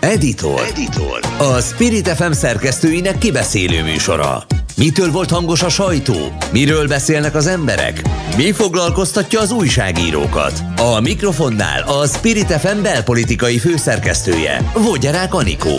Editor. Editor. A Spirit FM szerkesztőinek kibeszélő műsora. Mitől volt hangos a sajtó? Miről beszélnek az emberek? Mi foglalkoztatja az újságírókat? A mikrofonnál a Spirit FM belpolitikai főszerkesztője, Vogyarák Anikó.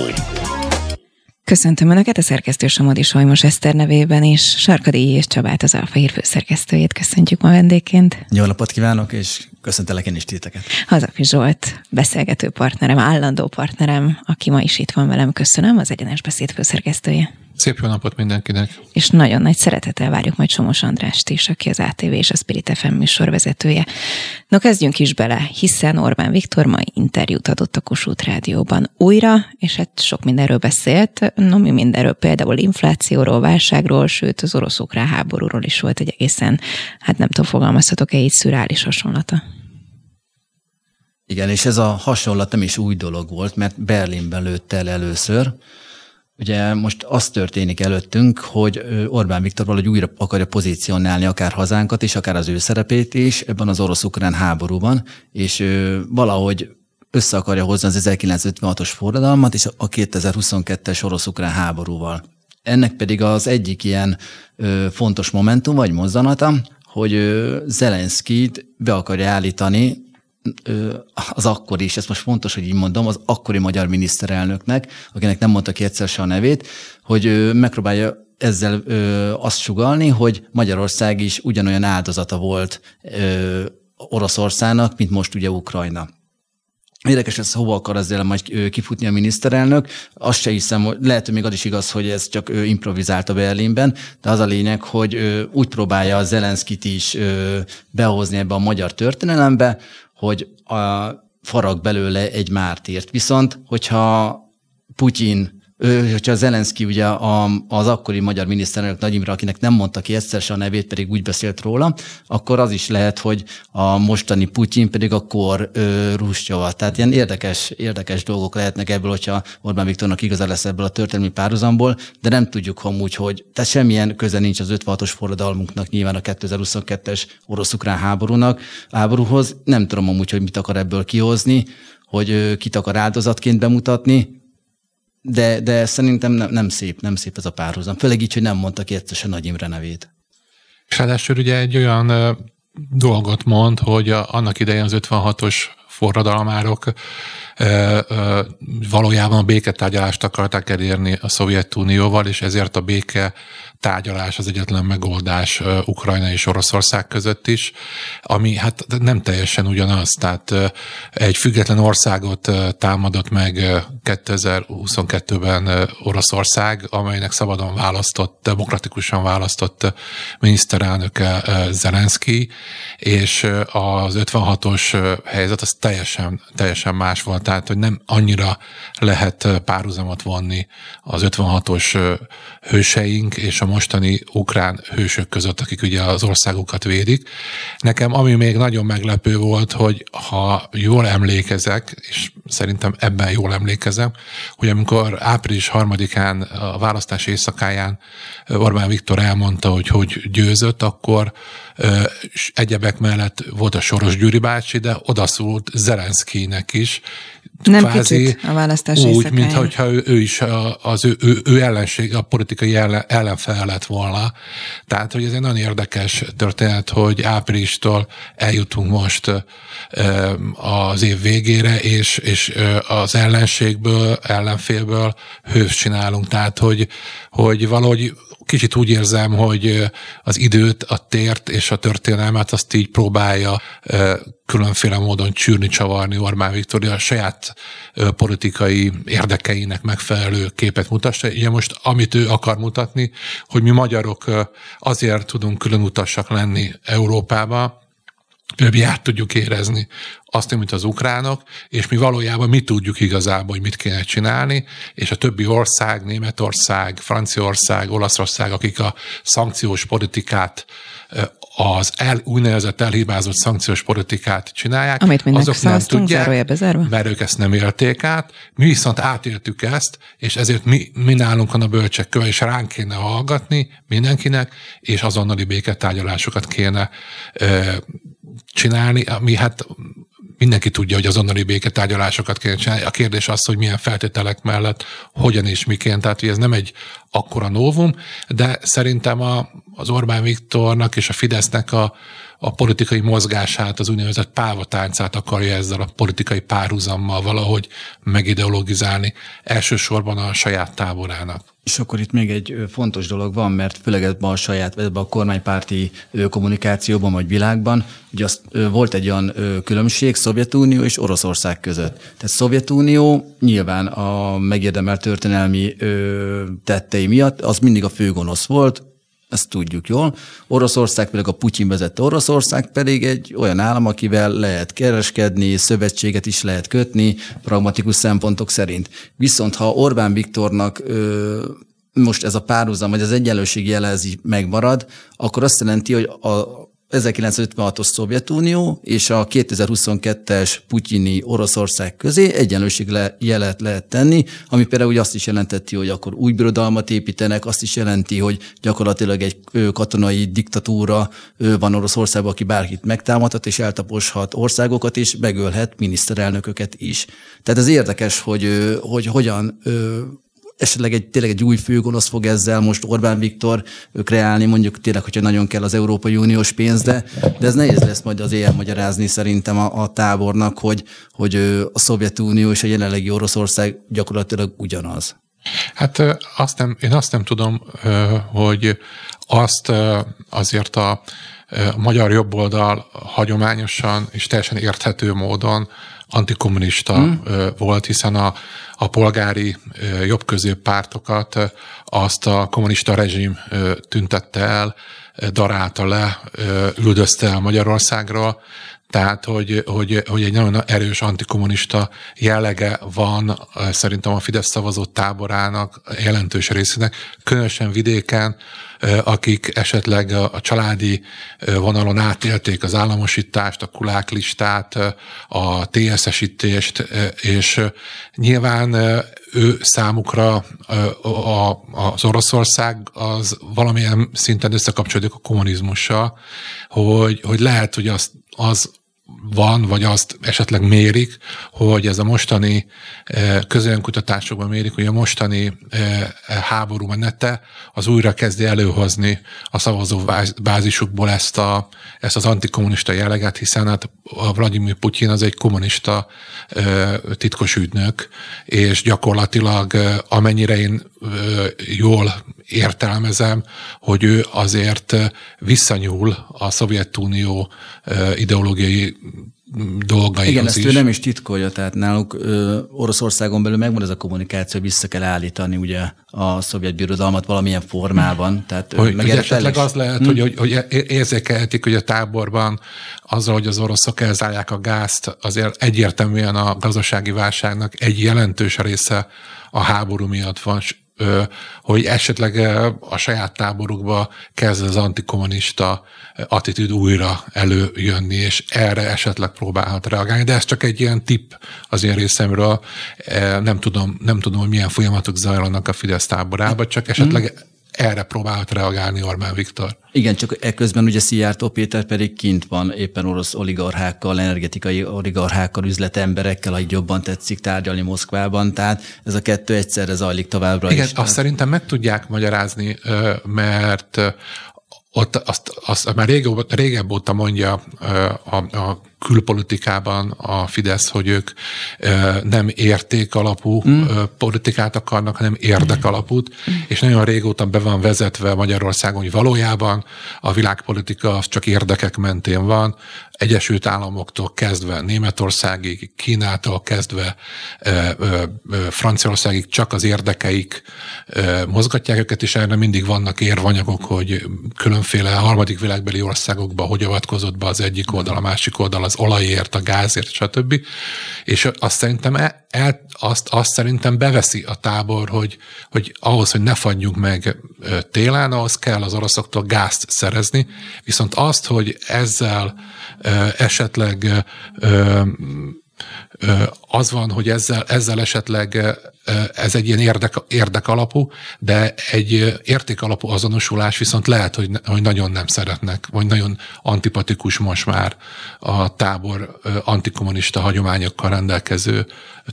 Köszöntöm Önöket a szerkesztő Somodi Solymos Eszter nevében, és Sarkadi és Csabát az Alfa Hír főszerkesztőjét köszöntjük ma vendégként. Jó napot kívánok, és köszöntelek én is titeket. Hazafi Zsolt, beszélgető partnerem, állandó partnerem, aki ma is itt van velem, köszönöm, az Egyenes Beszéd főszerkesztője. Szép jó napot mindenkinek! És nagyon nagy szeretettel várjuk majd Somos Andrást is, aki az ATV és a Spirit FM műsorvezetője. No, kezdjünk is bele, hiszen Orbán Viktor mai interjút adott a Kossuth Rádióban újra, és hát sok mindenről beszélt, no mi mindenről, például inflációról, válságról, sőt az orosz-ukrán háborúról is volt egy egészen, hát nem tudom, fogalmazhatok-e így szürális hasonlata. Igen, és ez a hasonlat nem is új dolog volt, mert Berlinben lőtt el először, Ugye most az történik előttünk, hogy Orbán Viktor valahogy újra akarja pozícionálni akár hazánkat is, akár az ő szerepét is ebben az orosz-ukrán háborúban, és valahogy össze akarja hozni az 1956-os forradalmat és a 2022-es orosz-ukrán háborúval. Ennek pedig az egyik ilyen fontos momentum vagy mozzanata, hogy Zelenszkit be akarja állítani az akkori, és ezt most fontos, hogy így mondom, az akkori magyar miniszterelnöknek, akinek nem mondta ki egyszer se a nevét, hogy megpróbálja ezzel azt sugalni, hogy Magyarország is ugyanolyan áldozata volt ö, Oroszországnak, mint most ugye Ukrajna. Érdekes, ez hova akar ezzel majd kifutni a miniszterelnök. Azt se hiszem, hogy lehet, hogy még az is igaz, hogy ez csak ő improvizált a Berlinben, de az a lényeg, hogy úgy próbálja a Zelenszkit is behozni ebbe a magyar történelembe, hogy a farag belőle egy mártírt. Viszont, hogyha Putyin hogyha Zelenszky ugye az akkori magyar miniszterelnök Nagy Imre, akinek nem mondta ki egyszer a nevét, pedig úgy beszélt róla, akkor az is lehet, hogy a mostani Putyin pedig a kor Ruscsova. Tehát ilyen érdekes, érdekes dolgok lehetnek ebből, hogyha Orbán Viktornak igaza lesz ebből a történelmi párhuzamból, de nem tudjuk amúgy, hogy tehát semmilyen köze nincs az 56-os forradalmunknak, nyilván a 2022-es orosz-ukrán háborúnak, háborúhoz. Nem tudom amúgy, hogy mit akar ebből kihozni, hogy kit akar áldozatként bemutatni, de, de szerintem nem, nem szép, nem szép ez a párhuzam. Főleg így, hogy nem mondta ki egyszer Nagy Imre nevét. És ráadásul ugye egy olyan ö, dolgot mond, hogy a, annak idején az 56-os forradalmárok ö, ö, valójában a béketárgyalást akarták elérni a Szovjetunióval, és ezért a béke tárgyalás az egyetlen megoldás Ukrajna és Oroszország között is, ami hát nem teljesen ugyanaz. Tehát egy független országot támadott meg 2022-ben Oroszország, amelynek szabadon választott, demokratikusan választott miniszterelnöke Zelenszky, és az 56-os helyzet az teljesen, teljesen más volt, tehát hogy nem annyira lehet párhuzamot vonni az 56-os hőseink és a mostani ukrán hősök között, akik ugye az országokat védik. Nekem ami még nagyon meglepő volt, hogy ha jól emlékezek, és szerintem ebben jól emlékezem, hogy amikor április harmadikán a választás éjszakáján Orbán Viktor elmondta, hogy hogy győzött, akkor egyebek mellett volt a Soros Gyuri bácsi, de odaszólt Zelenszkinek is, nem kvázi kicsit a választás Úgy, mintha ő, ő is az ő, ő, ő ellenség, a politikai ellen, ellenfele lett volna. Tehát, hogy ez egy nagyon érdekes történet, hogy áprilistól eljutunk most az év végére, és, és az ellenségből, ellenfélből hős csinálunk. Tehát, hogy, hogy valahogy kicsit úgy érzem, hogy az időt, a tért és a történelmet azt így próbálja különféle módon csűrni, csavarni Orbán Viktor, a saját politikai érdekeinek megfelelő képet mutassa. Ugye most, amit ő akar mutatni, hogy mi magyarok azért tudunk külön utasak lenni Európába, mi át tudjuk érezni azt, mint az ukránok, és mi valójában mi tudjuk igazából, hogy mit kéne csinálni, és a többi ország, Németország, Franciaország, Olaszország, akik a szankciós politikát az el, úgynevezett elhibázott szankciós politikát csinálják, Amit azok nem tudják, mert ők ezt nem élték át. Mi viszont átéltük ezt, és ezért mi, mi nálunk van a bölcsek köve, és ránk kéne hallgatni mindenkinek, és azonnali béketárgyalásokat kéne ö, csinálni, ami hát mindenki tudja, hogy azonnali béketárgyalásokat kéne csinálni. A kérdés az, hogy milyen feltételek mellett, hogyan és miként. Tehát, hogy ez nem egy akkora novum, de szerintem a, az Orbán Viktornak és a Fidesznek a, a politikai mozgását, az úgynevezett pávatáncát akarja ezzel a politikai párhuzammal valahogy megideologizálni, elsősorban a saját táborának. És akkor itt még egy fontos dolog van, mert főleg ebben a saját, ebben a kormánypárti kommunikációban vagy világban, ugye az, volt egy olyan különbség Szovjetunió és Oroszország között. Tehát Szovjetunió nyilván a megérdemelt történelmi tettei miatt az mindig a főgonosz volt, ezt tudjuk jól. Oroszország pedig a Putyin vezette Oroszország pedig egy olyan állam, akivel lehet kereskedni, szövetséget is lehet kötni, pragmatikus szempontok szerint. Viszont ha Orbán Viktornak ö, most ez a párhuzam, vagy az egyenlőség jelezi megmarad, akkor azt jelenti, hogy a, 1956-os Szovjetunió és a 2022-es putyini Oroszország közé egyenlőség le, jelet lehet tenni, ami például azt is jelenteti, hogy akkor új birodalmat építenek, azt is jelenti, hogy gyakorlatilag egy katonai diktatúra van Oroszországban, aki bárkit megtámadhat és eltaposhat országokat, és megölhet miniszterelnököket is. Tehát ez érdekes, hogy, hogy hogyan esetleg egy, tényleg egy új főgonosz fog ezzel most Orbán Viktor kreálni, mondjuk tényleg, hogyha nagyon kell az Európai Uniós pénz, de, de ez nehéz lesz majd az éjjel magyarázni szerintem a, a tábornak, hogy, hogy a Szovjetunió és a jelenlegi Oroszország gyakorlatilag ugyanaz. Hát azt nem, én azt nem tudom, hogy azt azért a magyar jobboldal hagyományosan és teljesen érthető módon antikommunista hmm. volt, hiszen a, a polgári jobbközép pártokat azt a kommunista rezsim tüntette el, darálta le, üldözte el Magyarországról, tehát, hogy, hogy, hogy egy nagyon erős antikommunista jellege van szerintem a Fidesz szavazó táborának jelentős részének, különösen vidéken, akik esetleg a családi vonalon átélték az államosítást, a kuláklistát, a TSS-ítést, és nyilván ő számukra az Oroszország az valamilyen szinten összekapcsolódik a kommunizmussal, hogy, hogy lehet, hogy az, az van, vagy azt esetleg mérik, hogy ez a mostani eh, közönkutatásokban mérik, hogy a mostani eh, háború menete az újra kezdi előhozni a szavazó bázisukból ezt, a, ezt az antikommunista jelleget, hiszen hát a Vladimir Putyin az egy kommunista eh, titkos ügynök, és gyakorlatilag amennyire én jól értelmezem, hogy ő azért visszanyúl a Szovjetunió ideológiai dolgaihoz Igen, ezt is. ő nem is titkolja, tehát náluk ö, Oroszországon belül megvan ez a kommunikáció, vissza kell állítani ugye a szovjet birodalmat valamilyen formában. Tehát hogy, meg hogy esetleg az lehet, hmm. hogy, hogy, hogy érzékelhetik, hogy a táborban azzal, hogy az oroszok elzárják a gázt, azért egyértelműen a gazdasági válságnak egy jelentős része a háború miatt van, hogy esetleg a saját táborukba kezd az antikommunista attitűd újra előjönni, és erre esetleg próbálhat reagálni, de ez csak egy ilyen tipp az én részemről. Nem tudom, nem tudom, hogy milyen folyamatok zajlanak a Fidesz táborában, csak esetleg erre próbált reagálni Orbán Viktor. Igen, csak ekközben ugye Szijjártó Péter pedig kint van éppen orosz oligarchákkal, energetikai oligarchákkal, üzletemberekkel, ahogy jobban tetszik tárgyalni Moszkvában, tehát ez a kettő egyszerre zajlik továbbra Igen, is. azt tehát... szerintem meg tudják magyarázni, mert ott azt, azt már régebb, régebb óta mondja a, a külpolitikában a Fidesz, hogy ők nem érték alapú mm. politikát akarnak, hanem érdek alapút, mm. és nagyon régóta be van vezetve Magyarországon, hogy valójában a világpolitika az csak érdekek mentén van, Egyesült Államoktól kezdve Németországig, Kínától kezdve Franciaországig csak az érdekeik mozgatják őket, és erre mindig vannak érvanyagok, hogy különféle harmadik világbeli országokba hogy avatkozott be az egyik oldal, a másik oldal, az olajért, a gázért, stb. És azt szerintem, el, el, azt, azt szerintem beveszi a tábor, hogy, hogy ahhoz, hogy ne fagyjunk meg télen, ahhoz kell az oroszoktól gázt szerezni, viszont azt, hogy ezzel esetleg az van, hogy ezzel, ezzel esetleg ez egy ilyen érdek, érdek alapú, de egy érték alapú azonosulás viszont lehet, hogy, hogy nagyon nem szeretnek, vagy nagyon antipatikus most már a tábor antikommunista hagyományokkal rendelkező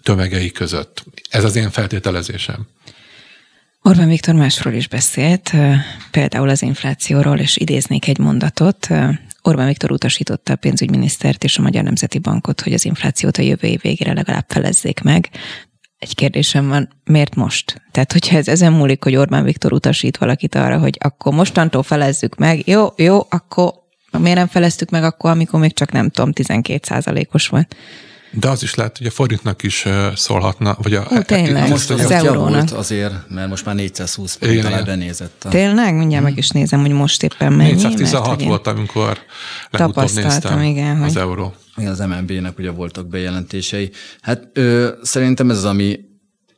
tömegei között. Ez az én feltételezésem. Orbán Viktor másról is beszélt, például az inflációról, és idéznék egy mondatot. Orbán Viktor utasította a pénzügyminisztert és a Magyar Nemzeti Bankot, hogy az inflációt a jövő év végére legalább felezzék meg. Egy kérdésem van, miért most? Tehát, hogyha ez ezen múlik, hogy Orbán Viktor utasít valakit arra, hogy akkor mostantól felezzük meg, jó, jó, akkor miért nem feleztük meg akkor, amikor még csak nem tudom, 12 os volt? De az is lehet, hogy a forintnak is szólhatna, vagy a... Ó, tényleg, most az, az eurónak. azért, mert most már 420 forint alá benézett. A... Tényleg? Mindjárt hmm. meg is nézem, hogy most éppen mennyi. 416 mert, volt, amikor legutóbb néztem igen, az hogy... euró. Igen, az MNB-nek ugye voltak bejelentései. Hát ö, szerintem ez az, ami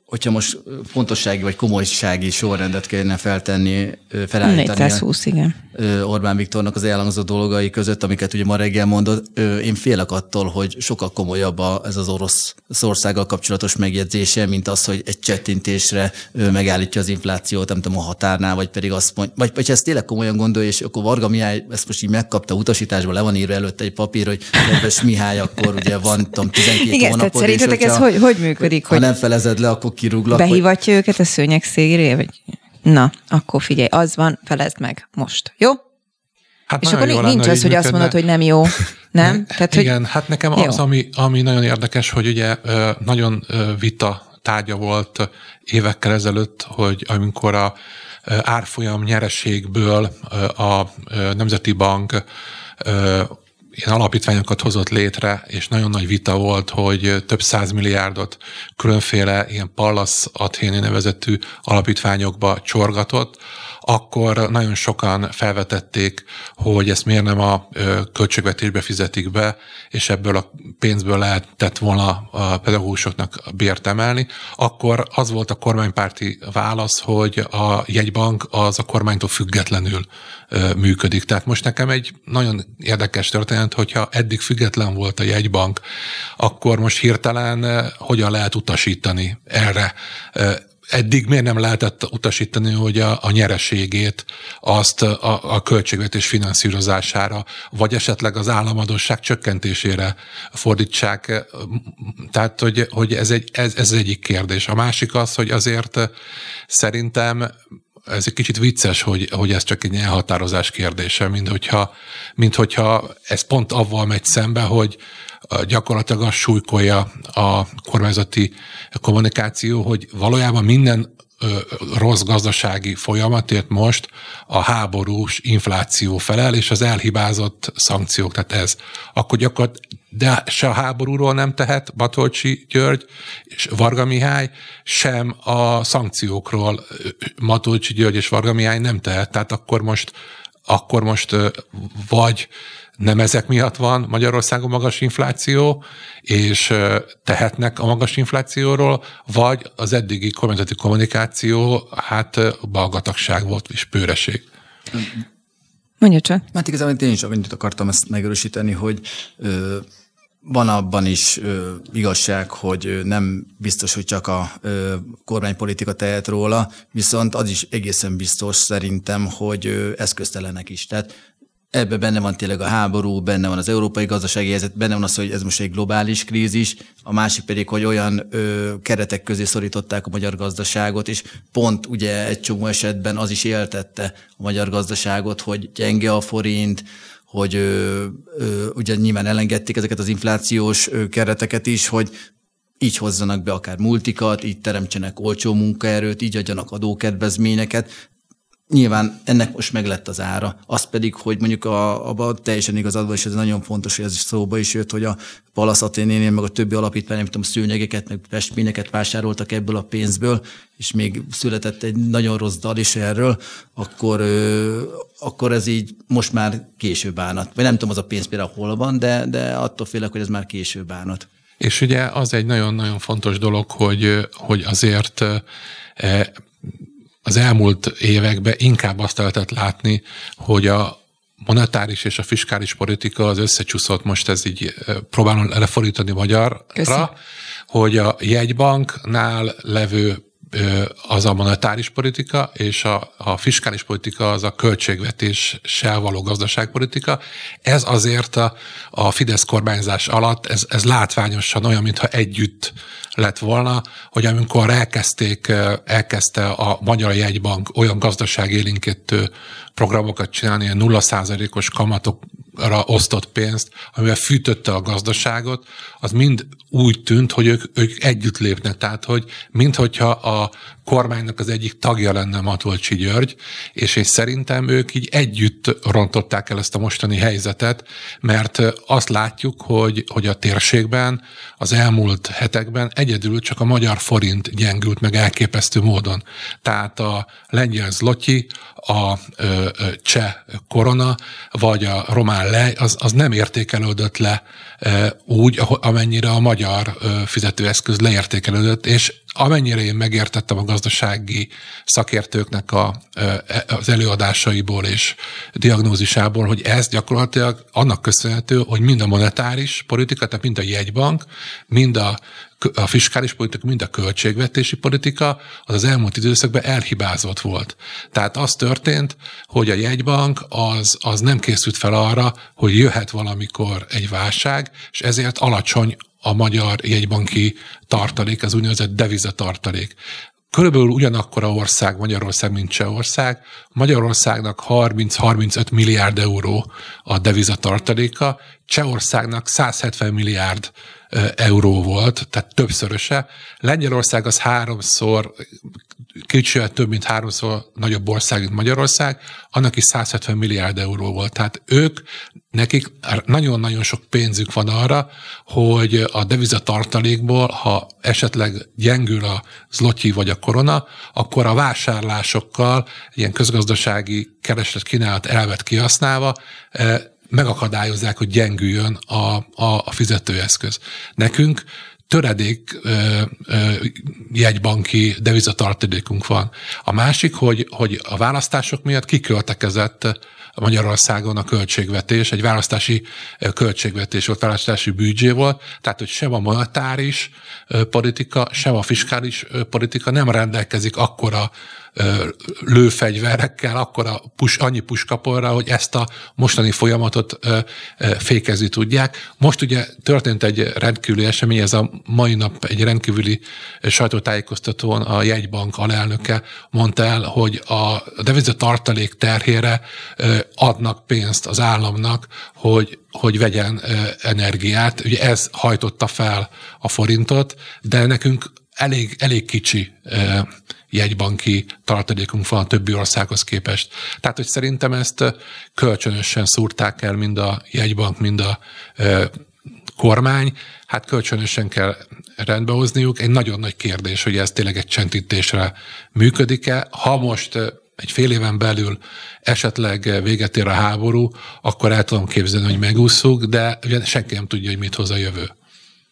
hogyha most fontossági vagy komolysági sorrendet kellene feltenni, felállítani. 420, igen. Orbán Viktornak az elhangzó dolgai között, amiket ugye ma reggel mondott, én félek attól, hogy sokkal komolyabb ez az orosz országgal kapcsolatos megjegyzése, mint az, hogy egy csettintésre megállítja az inflációt, nem tudom, a határnál, vagy pedig azt mondja, vagy, vagy ezt tényleg komolyan gondolja, és akkor Varga Mihály ezt most így megkapta utasításban, le van írva előtte egy papír, hogy kedves Mihály, akkor ugye van, tudom, 12 Igen, hónapod. Igen, szerintetek ez hogy, hogy működik? Ha hogy... nem felezed le, akkor kirúglak. Behívatja hogy... őket a szőnyeg szégére, vagy Na, akkor figyelj, az van, felezd meg most. Jó? Hát és akkor nincs lenne, az, hogy azt mondod, hogy nem jó. Nem? Tehát, Igen, hogy... hát nekem jó. az, ami, ami nagyon érdekes, hogy ugye nagyon vita tárgya volt évekkel ezelőtt, hogy amikor a árfolyam nyereségből a Nemzeti Bank ilyen alapítványokat hozott létre, és nagyon nagy vita volt, hogy több száz milliárdot különféle ilyen Pallas Athéni nevezetű alapítványokba csorgatott, akkor nagyon sokan felvetették, hogy ezt miért nem a költségvetésbe fizetik be, és ebből a pénzből lehetett volna a pedagógusoknak bért emelni. Akkor az volt a kormánypárti válasz, hogy a jegybank az a kormánytól függetlenül működik. Tehát most nekem egy nagyon érdekes történet, hogyha eddig független volt a jegybank, akkor most hirtelen hogyan lehet utasítani erre eddig miért nem lehetett utasítani, hogy a, a nyereségét azt a, a költségvetés finanszírozására, vagy esetleg az államadosság csökkentésére fordítsák. Tehát, hogy, hogy ez, egy, ez, ez egyik kérdés. A másik az, hogy azért szerintem ez egy kicsit vicces, hogy, hogy ez csak egy elhatározás kérdése, mint hogyha, mint hogyha ez pont avval megy szembe, hogy gyakorlatilag azt súlykolja a kormányzati kommunikáció, hogy valójában minden rossz gazdasági folyamatért most a háborús infláció felel, és az elhibázott szankciók, tehát ez. Akkor gyakorlatilag de se a háborúról nem tehet Matolcsi György és Varga Mihály, sem a szankciókról Matolcsi György és Varga Mihály nem tehet. Tehát akkor most, akkor most vagy nem ezek miatt van Magyarországon magas infláció, és tehetnek a magas inflációról, vagy az eddigi kormányzati kommunikáció, hát balgatagság volt és pőreség. Mondja csak. Hát igazából én is annyit akartam ezt megerősíteni, hogy ö, van abban is ö, igazság, hogy nem biztos, hogy csak a ö, kormánypolitika tehet róla, viszont az is egészen biztos szerintem, hogy ö, eszköztelenek is. Tehát ebbe benne van tényleg a háború, benne van az európai gazdasági helyzet, benne van az, hogy ez most egy globális krízis, a másik pedig, hogy olyan ö, keretek közé szorították a magyar gazdaságot, és pont ugye egy csomó esetben az is éltette a magyar gazdaságot, hogy gyenge a forint, hogy ö, ö, ugye nyilván elengedték ezeket az inflációs ö, kereteket is, hogy így hozzanak be akár multikat, így teremtsenek olcsó munkaerőt, így adjanak adókedvezményeket. Nyilván ennek most meg lett az ára. Az pedig, hogy mondjuk a, abban teljesen igazadban, és ez nagyon fontos, hogy ez is szóba is jött, hogy a Palasz Aténénél, meg a többi alapítvány, nem tudom, szőnyegeket, meg festményeket vásároltak ebből a pénzből, és még született egy nagyon rossz dal is erről, akkor, ö, akkor ez így most már később bánat. Vagy nem tudom, az a pénz például hol van, de, de attól félek, hogy ez már később bánat. És ugye az egy nagyon-nagyon fontos dolog, hogy, hogy azért az elmúlt években inkább azt lehetett látni, hogy a, monetáris és a fiskális politika az összecsúszott, most ez így próbálom lefordítani magyarra, Köszön. hogy a jegybanknál levő az a monetáris politika, és a, a fiskális politika az a költségvetéssel való gazdaságpolitika. Ez azért a, a Fidesz kormányzás alatt, ez, ez látványosan olyan, mintha együtt lett volna, hogy amikor elkezdték, elkezdte a Magyar Jegybank olyan gazdaságélinkítő programokat csinálni, ilyen nulla százalékos kamatokra osztott pénzt, amivel fűtötte a gazdaságot, az mind úgy tűnt, hogy ők, ők együtt lépnek. Tehát, hogy minthogyha a kormánynak az egyik tagja lenne Matolcsi György, és én szerintem ők így együtt rontották el ezt a mostani helyzetet, mert azt látjuk, hogy, hogy a térségben az elmúlt hetekben egyedül csak a magyar forint gyengült meg elképesztő módon. Tehát a lengyel zlotyi, a ö, cseh korona, vagy a román lej, az, az nem értékelődött le úgy, amennyire a magyar fizetőeszköz leértékelődött, és amennyire én megértettem a gazdasági szakértőknek a, az előadásaiból és diagnózisából, hogy ez gyakorlatilag annak köszönhető, hogy mind a monetáris politika, tehát mind a jegybank, mind a a fiskális politika, mind a költségvetési politika az az elmúlt időszakban elhibázott volt. Tehát az történt, hogy a jegybank az, az nem készült fel arra, hogy jöhet valamikor egy válság, és ezért alacsony a magyar jegybanki tartalék, az úgynevezett devizatartalék. Körülbelül ugyanakkor a ország Magyarország, mint Csehország. Magyarországnak 30-35 milliárd euró a devizatartaléka, Csehországnak 170 milliárd euró volt, tehát többszöröse. Lengyelország az háromszor, kicsivel több, mint háromszor nagyobb ország, mint Magyarország, annak is 170 milliárd euró volt. Tehát ők, nekik nagyon-nagyon sok pénzük van arra, hogy a devizatartalékból, ha esetleg gyengül a zlotyi vagy a korona, akkor a vásárlásokkal, ilyen közgazdasági kereslet kínálat elvet kihasználva megakadályozzák, hogy gyengüljön a, a, a fizetőeszköz. Nekünk töredék ö, ö, jegybanki devizatartalékunk van. A másik, hogy, hogy a választások miatt kiköltekezett Magyarországon a költségvetés, egy választási költségvetés volt, választási büdzsé volt, tehát hogy sem a monetáris politika, sem a fiskális politika nem rendelkezik akkora lőfegyverekkel, akkor a pus, annyi puskaporra, hogy ezt a mostani folyamatot fékezni tudják. Most ugye történt egy rendkívüli esemény, ez a mai nap egy rendkívüli sajtótájékoztatón a jegybank alelnöke mondta el, hogy a deviza tartalék terhére adnak pénzt az államnak, hogy, hogy vegyen energiát. Ugye ez hajtotta fel a forintot, de nekünk elég, elég kicsi jegybanki tartalékunk van a többi országhoz képest. Tehát, hogy szerintem ezt kölcsönösen szúrták el mind a jegybank, mind a kormány, hát kölcsönösen kell rendbehozniuk. Egy nagyon nagy kérdés, hogy ez tényleg egy csendítésre működik-e. Ha most egy fél éven belül esetleg véget ér a háború, akkor el tudom képzelni, hogy megúszuk, de ugye senki nem tudja, hogy mit hoz a jövő.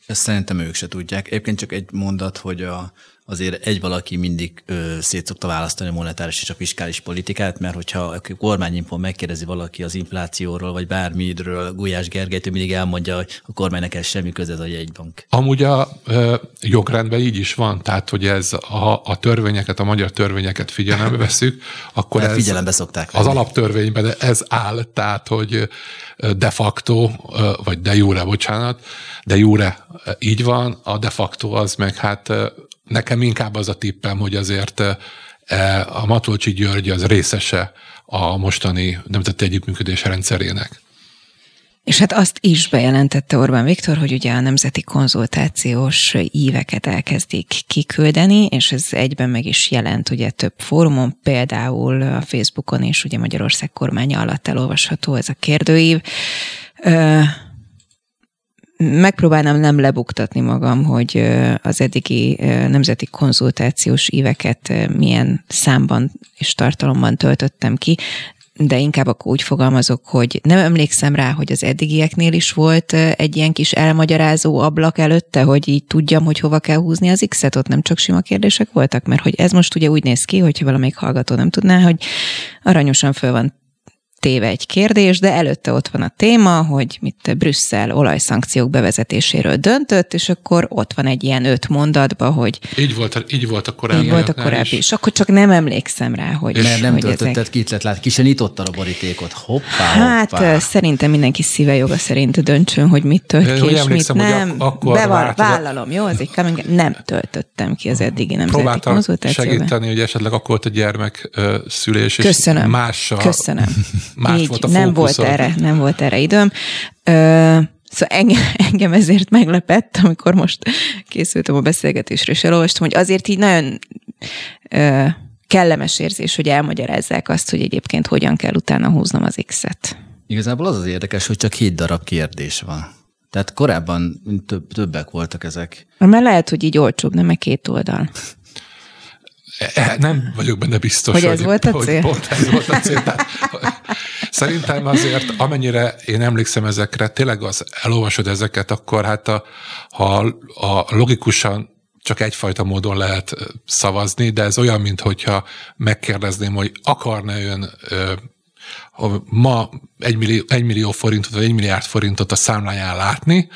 Ezt szerintem ők se tudják. Egyébként csak egy mondat, hogy a, azért egy valaki mindig ö, szét szokta választani a monetáris és a fiskális politikát, mert hogyha a kormányinfon megkérdezi valaki az inflációról, vagy bármidről, Gulyás Gergelytől mindig elmondja, hogy a kormánynak ez semmi köze ez a jegybank. Amúgy a ö, jogrendben így is van, tehát hogy ez a, a törvényeket, a magyar törvényeket figyelembe veszük, akkor ez figyelembe szokták venni. az alaptörvényben ez áll, tehát hogy de facto, vagy de jure, bocsánat, de jure így van, a de facto az meg hát nekem inkább az a tippem, hogy azért a Matolcsi György az részese a mostani nemzeti együttműködés rendszerének. És hát azt is bejelentette Orbán Viktor, hogy ugye a nemzeti konzultációs íveket elkezdik kiküldeni, és ez egyben meg is jelent ugye több fórumon, például a Facebookon és ugye Magyarország kormánya alatt elolvasható ez a kérdőív. Megpróbálnám nem lebuktatni magam, hogy az eddigi nemzeti konzultációs éveket milyen számban és tartalomban töltöttem ki, de inkább akkor úgy fogalmazok, hogy nem emlékszem rá, hogy az eddigieknél is volt egy ilyen kis elmagyarázó ablak előtte, hogy így tudjam, hogy hova kell húzni az X-et, ott nem csak sima kérdések voltak, mert hogy ez most ugye úgy néz ki, hogyha valamelyik hallgató nem tudná, hogy aranyosan föl van téve egy kérdés, de előtte ott van a téma, hogy mit Brüsszel olajszankciók bevezetéséről döntött, és akkor ott van egy ilyen öt mondatba, hogy... Így volt, így volt a korábbi. Így volt a korábbi, és akkor csak nem emlékszem rá, hogy... Mert nem hogy töltötted ezek... ki, lát, ki se nyitottad a borítékot. Hoppá, Hát hoppá. szerintem mindenki szíve joga szerint döntsön, hogy mit tölt ki, és mit nem. Ak- akkor Beval, vállalom, jó? Az coming, nem töltöttem ki az eddigi nemzeti Próbáltam konzultációban. segíteni, hogy esetleg akkor volt a gyermek szülés, Köszönöm. és mással Köszönöm. más Így, volt a nem volt erre, nem volt erre időm. Ö, Szóval engem, engem ezért meglepett, amikor most készültem a beszélgetésre, és elolvastam, hogy azért így nagyon ö, kellemes érzés, hogy elmagyarázzák azt, hogy egyébként hogyan kell utána húznom az X-et. Igazából az az érdekes, hogy csak hét darab kérdés van. Tehát korábban több, többek voltak ezek. Mert lehet, hogy így olcsóbb, nem meg két oldal. Nem vagyok benne biztos, hogy, ez volt a Hogy cél? pont ez volt a cél. Tehát, szerintem azért, amennyire én emlékszem ezekre, tényleg az elolvasod ezeket, akkor hát a, ha a logikusan csak egyfajta módon lehet szavazni, de ez olyan, mintha megkérdezném, hogy akarna ön ha ma egy millió, egy millió forintot, vagy egy milliárd forintot a számláján látni,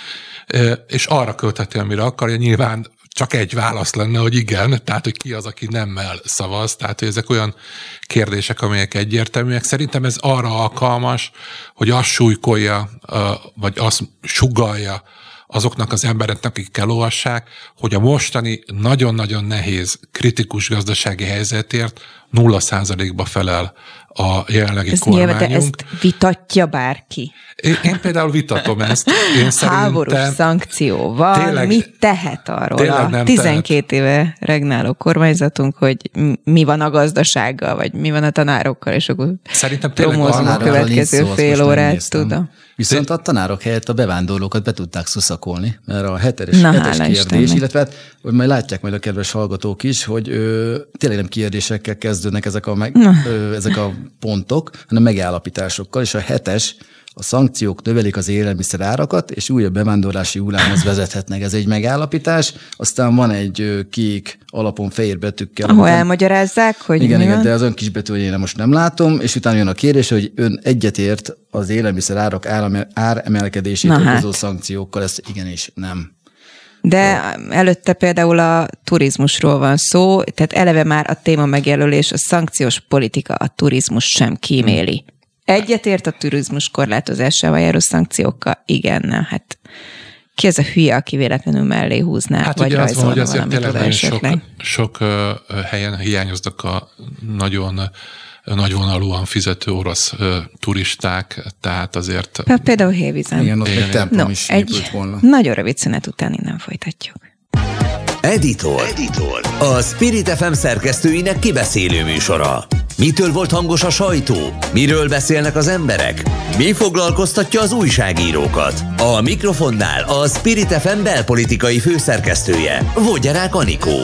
és arra költheti, amire akarja, nyilván csak egy válasz lenne, hogy igen, tehát hogy ki az, aki nemmel szavaz, tehát hogy ezek olyan kérdések, amelyek egyértelműek. Szerintem ez arra alkalmas, hogy azt súlykolja, vagy azt sugalja azoknak az embereknek, akik elolvassák, hogy a mostani nagyon-nagyon nehéz, kritikus gazdasági helyzetért nulla százalékba felel a jelenlegi Ez kormányunk. Nyilván, de ezt vitatja bárki. Én, én például vitatom ezt. Én Háborús szankció van, tényleg, mit tehet arról a 12 tehet. éve regnáló kormányzatunk, hogy mi van a gazdasággal, vagy mi van a tanárokkal, és akkor Szerintem tényleg a következő fél órát, tudom. Viszont a tanárok helyett a bevándorlókat be tudták szuszakolni, mert a heteres, Na, hetes kérdés, Istennek. illetve hát, hogy majd látják majd a kedves hallgatók is, hogy ö, tényleg nem kérdésekkel kezdődnek ezek a, meg, ö, ezek a pontok, hanem megállapításokkal, és a hetes a szankciók növelik az élelmiszer árakat, és újabb bevándorlási hullámhoz vezethetnek. Ez egy megállapítás. Aztán van egy kék alapon fehér betűkkel. Ahol nem... elmagyarázzák, hogy Igen, igen, de az ön kisbetű, hogy én most nem látom, és utána jön a kérdés, hogy ön egyetért az élelmiszer árak áremelkedését okozó hát. szankciókkal, ez igenis nem. De előtte például a turizmusról van szó, tehát eleve már a téma megjelölés, a szankciós politika a turizmus sem kíméli. Egyetért a turizmus korlátozásával járó szankciókkal? Igen, nem, hát ki ez a hülye, aki véletlenül mellé húzná, hát vagy ugye az van, hogy azért tényleg sok, sok helyen hiányoznak a nagyon nagyvonalúan fizető orosz turisták, tehát azért... Például Hévizen. Igen, ott egy templom no, is egy volna. Nagyon rövid szünet után innen folytatjuk. Editor. Editor. A Spirit FM szerkesztőinek kibeszélő műsora. Mitől volt hangos a sajtó? Miről beszélnek az emberek? Mi foglalkoztatja az újságírókat? A mikrofonnál a Spirit FM belpolitikai főszerkesztője, Vogyarák Anikó.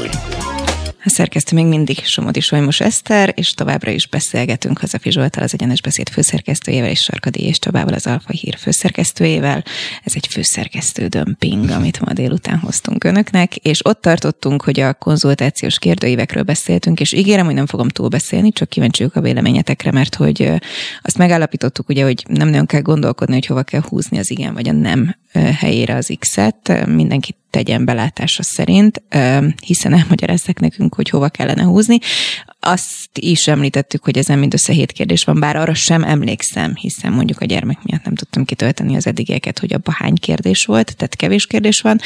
A szerkesztő még mindig Somodi Solymos Eszter, és továbbra is beszélgetünk Hazafi Zsoltal, az Egyenes Beszéd főszerkesztőjével, és Sarkadi és Csabával, az Alfa Hír főszerkesztőjével. Ez egy főszerkesztő dömping, amit ma délután hoztunk önöknek, és ott tartottunk, hogy a konzultációs kérdőívekről beszéltünk, és ígérem, hogy nem fogom túl beszélni, csak kíváncsi a véleményetekre, mert hogy azt megállapítottuk, ugye, hogy nem nagyon kell gondolkodni, hogy hova kell húzni az igen vagy a nem helyére az X-et, mindenki tegyen belátása szerint, hiszen elmagyarázzák nekünk, hogy hova kellene húzni. Azt is említettük, hogy ezen mindössze hét kérdés van, bár arra sem emlékszem, hiszen mondjuk a gyermek miatt nem tudtam kitölteni az eddigieket, hogy abban hány kérdés volt, tehát kevés kérdés van.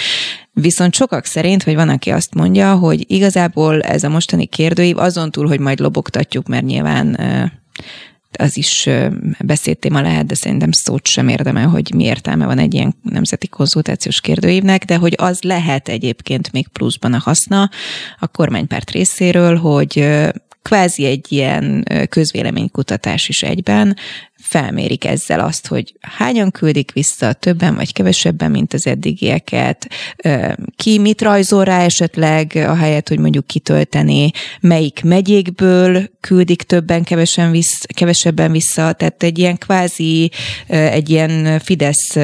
Viszont sokak szerint, hogy van, aki azt mondja, hogy igazából ez a mostani kérdőív azon túl, hogy majd lobogtatjuk, mert nyilván az is beszédtéma lehet, de szerintem szót sem érdemel, hogy mi értelme van egy ilyen nemzeti konzultációs kérdőívnek, de hogy az lehet egyébként még pluszban a haszna a kormánypárt részéről, hogy kvázi egy ilyen közvéleménykutatás is egyben, felmérik ezzel azt, hogy hányan küldik vissza, többen vagy kevesebben, mint az eddigieket, ki mit rajzol rá esetleg, ahelyett, hogy mondjuk kitölteni, melyik megyékből küldik többen, kevesen vissza, kevesebben vissza, tehát egy ilyen kvázi, egy ilyen Fidesz,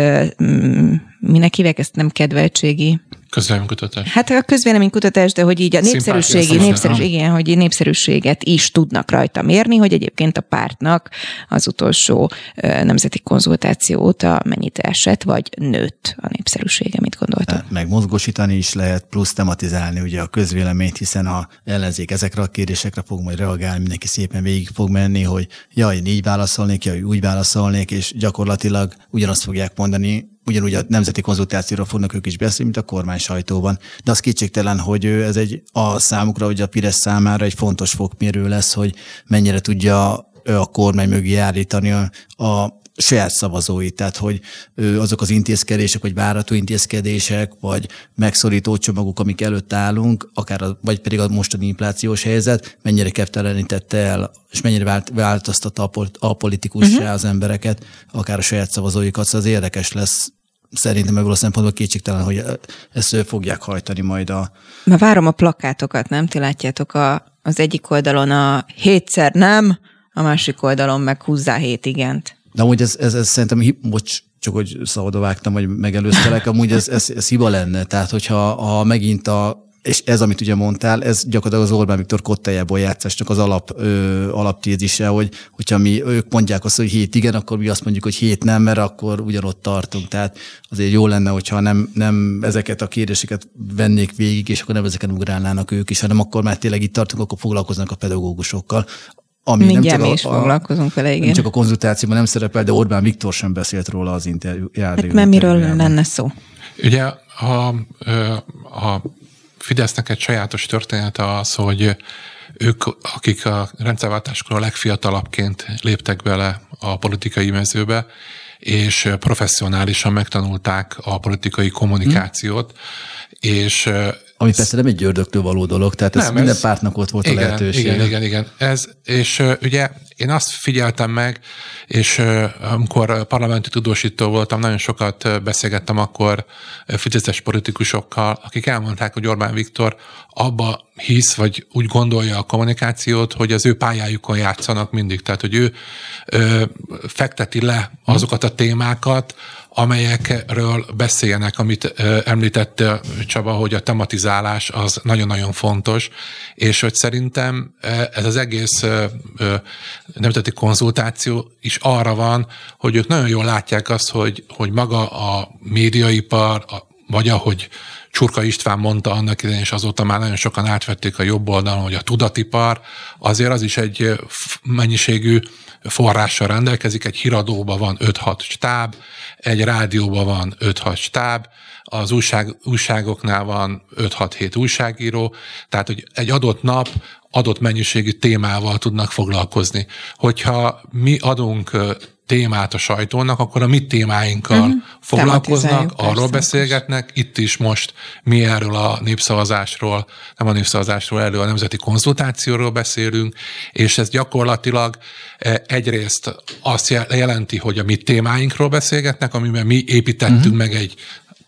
minek hívják ezt, nem kedveltségi Közvéleménykutatás. Hát a közvéleménykutatás, de hogy így a népszerűségi, népszerűs, igen, hogy népszerűséget is tudnak rajta mérni, hogy egyébként a pártnak az utolsó nemzeti konzultáció óta mennyit esett, vagy nőtt a népszerűsége, mit gondoltak? Hát meg mozgósítani is lehet, plusz tematizálni ugye a közvéleményt, hiszen a ellenzék ezekre a kérdésekre fog majd reagálni, mindenki szépen végig fog menni, hogy jaj, én így válaszolnék, jaj, úgy válaszolnék, és gyakorlatilag ugyanazt fogják mondani, ugyanúgy a nemzeti konzultációra fognak ők is beszélni, mint a kormány sajtóban. De az kétségtelen, hogy ez egy a számukra, hogy a Pires számára egy fontos fokmérő lesz, hogy mennyire tudja a kormány mögé állítani a, a saját szavazói, tehát hogy azok az intézkedések, vagy várató intézkedések, vagy megszorító csomagok, amik előtt állunk, akár a, vagy pedig a mostani inflációs helyzet, mennyire keftelenítette el, és mennyire vált, változtatta a politikussá uh-huh. az embereket, akár a saját szavazóikat, szóval az érdekes lesz szerintem ebből a szempontból kétségtelen, hogy ezt fogják hajtani majd a... Már várom a plakátokat, nem? Ti látjátok a, az egyik oldalon a hétszer nem, a másik oldalon meg húzzá hét igent. De amúgy ez, ez, ez szerintem, bocs, csak hogy szabadba vágtam, vagy megelőztelek, amúgy ez, ez, ez hiba lenne. Tehát, hogyha ha megint a, és ez, amit ugye mondtál, ez gyakorlatilag az Orbán Viktor kottájából játszásnak az alap, ö, alaptézise, hogy hogyha mi, ők mondják azt, hogy hét igen, akkor mi azt mondjuk, hogy hét nem, mert akkor ugyanott tartunk. Tehát azért jó lenne, hogyha nem, nem ezeket a kérdéseket vennék végig, és akkor nem ezeket ugrálnának ők is, hanem akkor már tényleg itt tartunk, akkor foglalkoznak a pedagógusokkal. Ami Mindjárt nem csak mi is a, foglalkozunk vele, igen. Nem csak a konzultációban nem szerepel, de Orbán Viktor sem beszélt róla az interjújában. Hát mert miről lenne szó? Ugye a, a Fidesznek egy sajátos története az, hogy ők, akik a rendszerváltáskor a legfiatalabbként léptek bele a politikai mezőbe, és professzionálisan megtanulták a politikai kommunikációt, hmm. és ami persze nem egy györdöktől való dolog, tehát nem, ez minden ez, pártnak ott volt igen, a lehetőség. Igen, igen, igen. Ez, és uh, ugye én azt figyeltem meg, és uh, amikor parlamenti tudósító voltam, nagyon sokat beszélgettem akkor fideszes politikusokkal, akik elmondták, hogy Orbán Viktor abba hisz, vagy úgy gondolja a kommunikációt, hogy az ő pályájukon játszanak mindig. Tehát, hogy ő ö, fekteti le azokat a témákat, amelyekről beszéljenek, amit említette Csaba, hogy a tematizálás az nagyon-nagyon fontos, és hogy szerintem ez az egész nemzeti konzultáció is arra van, hogy ők nagyon jól látják azt, hogy, hogy maga a médiaipar, vagy ahogy Csurka István mondta annak idején, és azóta már nagyon sokan átvették a jobb oldalon, hogy a tudatipar, azért az is egy mennyiségű forrással rendelkezik, egy híradóban van 5-6 stáb, egy rádióban van 5-6 stáb, az újság, újságoknál van 5-6-7 újságíró, tehát hogy egy adott nap adott mennyiségű témával tudnak foglalkozni. Hogyha mi adunk témát a sajtónak, akkor a mi témáinkkal uh-huh. foglalkoznak, arról persze, beszélgetnek. Itt is most mi erről a népszavazásról, nem a népszavazásról, erről a nemzeti konzultációról beszélünk, és ez gyakorlatilag e, egyrészt azt jelenti, hogy a mi témáinkról beszélgetnek, amiben mi építettünk uh-huh. meg egy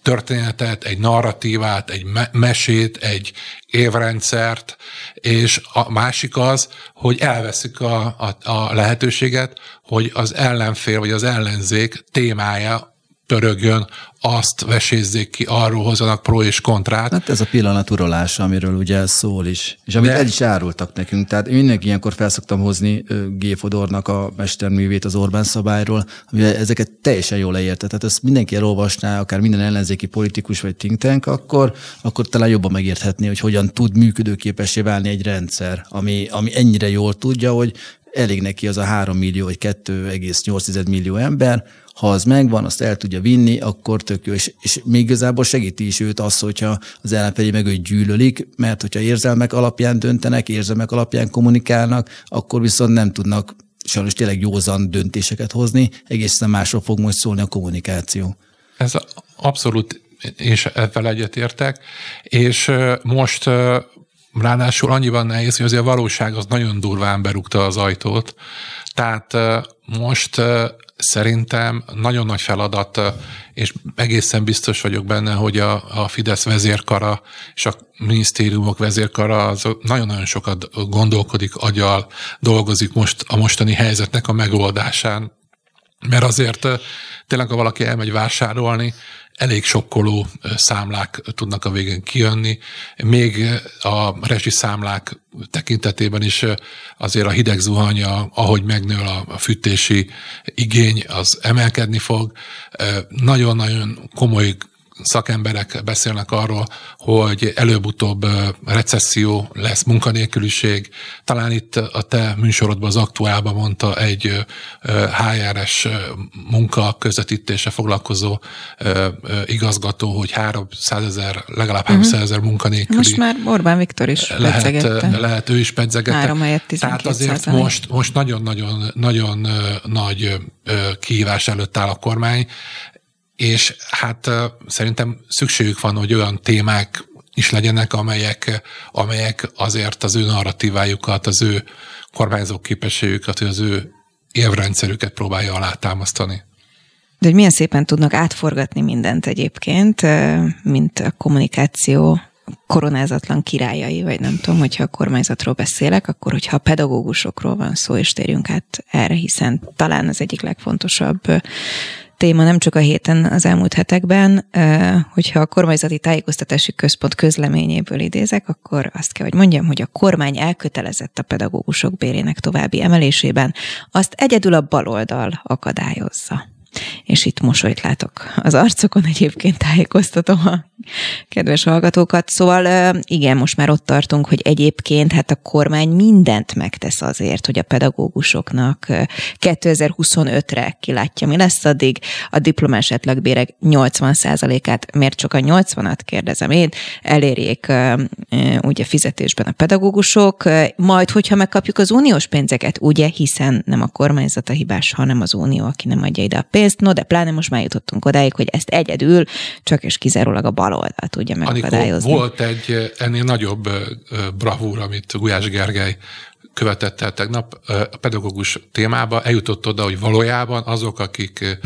történetet, egy narratívát, egy me- mesét, egy évrendszert, és a másik az, hogy elveszik a, a, a lehetőséget, hogy az ellenfél vagy az ellenzék témája pörögjön, azt vesézzék ki, arról hozzanak pro és kontrát. Hát ez a pillanat uralása, amiről ugye szól is, és amit De... el is árultak nekünk. Tehát én mindenki ilyenkor felszoktam hozni G. Fodornak a mesterművét az Orbán szabályról, ami ezeket teljesen jól leérte. Tehát ezt mindenki elolvasná, akár minden ellenzéki politikus vagy think tank, akkor, akkor talán jobban megérthetné, hogy hogyan tud működőképessé válni egy rendszer, ami, ami ennyire jól tudja, hogy elég neki az a 3 millió vagy 2,8 millió ember, ha az megvan, azt el tudja vinni, akkor tök jó. És, és még igazából segíti is őt az, hogyha az ellenfelé meg őt gyűlölik, mert hogyha érzelmek alapján döntenek, érzelmek alapján kommunikálnak, akkor viszont nem tudnak sajnos tényleg józan döntéseket hozni, egészen másról fog most szólni a kommunikáció. Ez abszolút, és ezzel egyetértek, és most ráadásul annyiban nehéz, hogy azért a valóság az nagyon durván berúgta az ajtót, tehát most szerintem nagyon nagy feladat, és egészen biztos vagyok benne, hogy a, a Fidesz vezérkara és a minisztériumok vezérkara az nagyon-nagyon sokat gondolkodik, agyal dolgozik most a mostani helyzetnek a megoldásán. Mert azért tényleg, ha valaki elmegy vásárolni, elég sokkoló számlák tudnak a végén kijönni. Még a rezsi számlák tekintetében is azért a hideg zuhanya, ahogy megnő a fűtési igény, az emelkedni fog. Nagyon-nagyon komoly szakemberek beszélnek arról, hogy előbb-utóbb recesszió lesz, munkanélküliség. Talán itt a te műsorodban az aktuálban mondta egy HRS munka közvetítése foglalkozó igazgató, hogy 300 ezer, legalább 300 mhm. ezer munkanélküli. Most már Orbán Viktor is lehet, lehet ő is pedzegette. Három helyett Tehát azért most, most nagyon-nagyon nagyon nagy kihívás előtt áll a kormány, és hát szerintem szükségük van, hogy olyan témák is legyenek, amelyek, amelyek azért az ő narratívájukat, az ő kormányzó képességüket, az ő érvrendszerüket próbálja alátámasztani. De hogy milyen szépen tudnak átforgatni mindent egyébként, mint a kommunikáció koronázatlan királyai, vagy nem tudom, hogyha a kormányzatról beszélek, akkor hogyha a pedagógusokról van szó, és térjünk át erre, hiszen talán az egyik legfontosabb téma nem csak a héten, az elmúlt hetekben, hogyha a kormányzati tájékoztatási központ közleményéből idézek, akkor azt kell, hogy mondjam, hogy a kormány elkötelezett a pedagógusok bérének további emelésében, azt egyedül a baloldal akadályozza és itt mosolyt látok az arcokon, egyébként tájékoztatom a kedves hallgatókat. Szóval igen, most már ott tartunk, hogy egyébként hát a kormány mindent megtesz azért, hogy a pedagógusoknak 2025-re kilátja, mi lesz addig, a diplomás átlagbérek 80%-át, miért csak a 80-at kérdezem én, elérjék ugye fizetésben a pedagógusok, majd hogyha megkapjuk az uniós pénzeket, ugye, hiszen nem a kormányzat a hibás, hanem az unió, aki nem adja ide a pénzt, no de pláne most már jutottunk odáig, hogy ezt egyedül csak és kizárólag a baloldal tudja megakadályozni. volt egy ennél nagyobb bravúr, amit Gulyás Gergely követett el tegnap a pedagógus témába, eljutott oda, hogy valójában azok, akik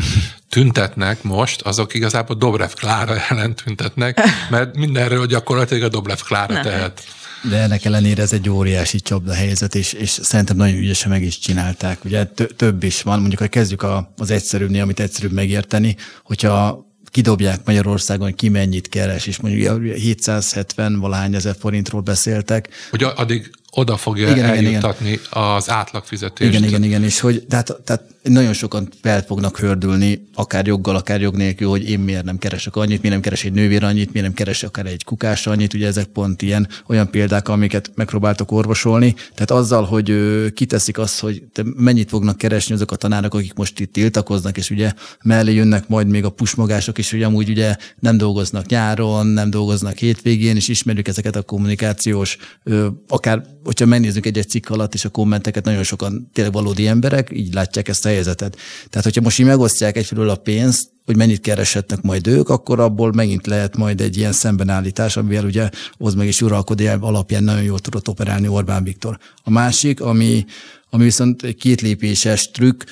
tüntetnek most, azok igazából Dobrev Klára ellen tüntetnek, mert mindenről gyakorlatilag a Dobrev Klára tehet. De ennek ellenére ez egy óriási csapda helyzet, és, és szerintem nagyon ügyesen meg is csinálták. Ugye több is van, mondjuk, ha kezdjük a, az egyszerűbbnél, amit egyszerűbb megérteni, hogyha kidobják Magyarországon, ki mennyit keres, és mondjuk 770 valahány ezer forintról beszéltek. Hogy addig oda fogja igen, eljutatni igen, igen. az átlagfizetést. Igen, igen, igen, és hogy tehát, tehát nagyon sokan fel fognak hördülni, akár joggal, akár jog nélkül, hogy én miért nem keresek annyit, miért nem keres egy nővér annyit, miért nem keres akár egy kukás annyit, ugye ezek pont ilyen olyan példák, amiket megpróbáltok orvosolni. Tehát azzal, hogy kiteszik azt, hogy te mennyit fognak keresni azok a tanárok, akik most itt tiltakoznak, és ugye mellé jönnek majd még a pusmogások is, hogy amúgy ugye nem dolgoznak nyáron, nem dolgoznak hétvégén, és ismerjük ezeket a kommunikációs, akár hogyha megnézzük egy-egy cikk alatt és a kommenteket, nagyon sokan tényleg valódi emberek, így látják ezt a helyzetet. Tehát, hogyha most így megosztják egyfelől a pénzt, hogy mennyit keresetnek majd ők, akkor abból megint lehet majd egy ilyen szembenállítás, amivel ugye hoz meg is uralkodó alapján nagyon jól tudott operálni Orbán Viktor. A másik, ami, ami viszont egy kétlépéses trükk,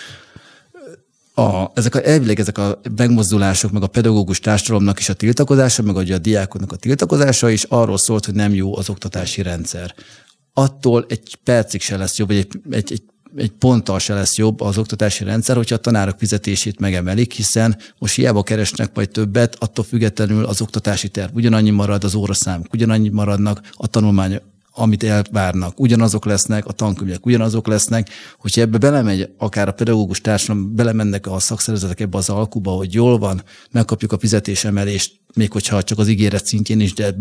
a, ezek a, elvileg ezek a megmozdulások, meg a pedagógus társadalomnak is a tiltakozása, meg a diákoknak a tiltakozása is arról szólt, hogy nem jó az oktatási rendszer attól egy percig se lesz jobb, vagy egy, egy, egy egy ponttal se lesz jobb az oktatási rendszer, hogyha a tanárok fizetését megemelik, hiszen most hiába keresnek majd többet, attól függetlenül az oktatási terv ugyanannyi marad, az óraszámok ugyanannyi maradnak, a tanulmány amit elvárnak, ugyanazok lesznek, a tankönyvek ugyanazok lesznek, hogyha ebbe belemegy, akár a pedagógus társadalom, belemennek a szakszervezetek ebbe az alkuba, hogy jól van, megkapjuk a fizetésemelést, még hogyha csak az ígéret szintjén is, de